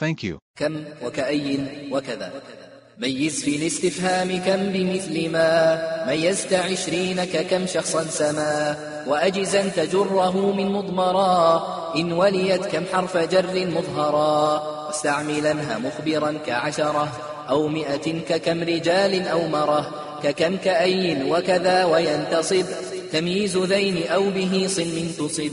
Thank you. كم وكأي وكذا. ميز في الاستفهام كم بمثل ما. ميزت عشرين ككم شخصا سما. وأجزا تجره من مضمرا. إن وليت كم حرف جر مظهرا. واستعملنها مخبرا كعشرة. أو مئة ككم رجال أو مرة. ككم كأي وكذا وينتصب. تمييز ذين أو به صن تصب.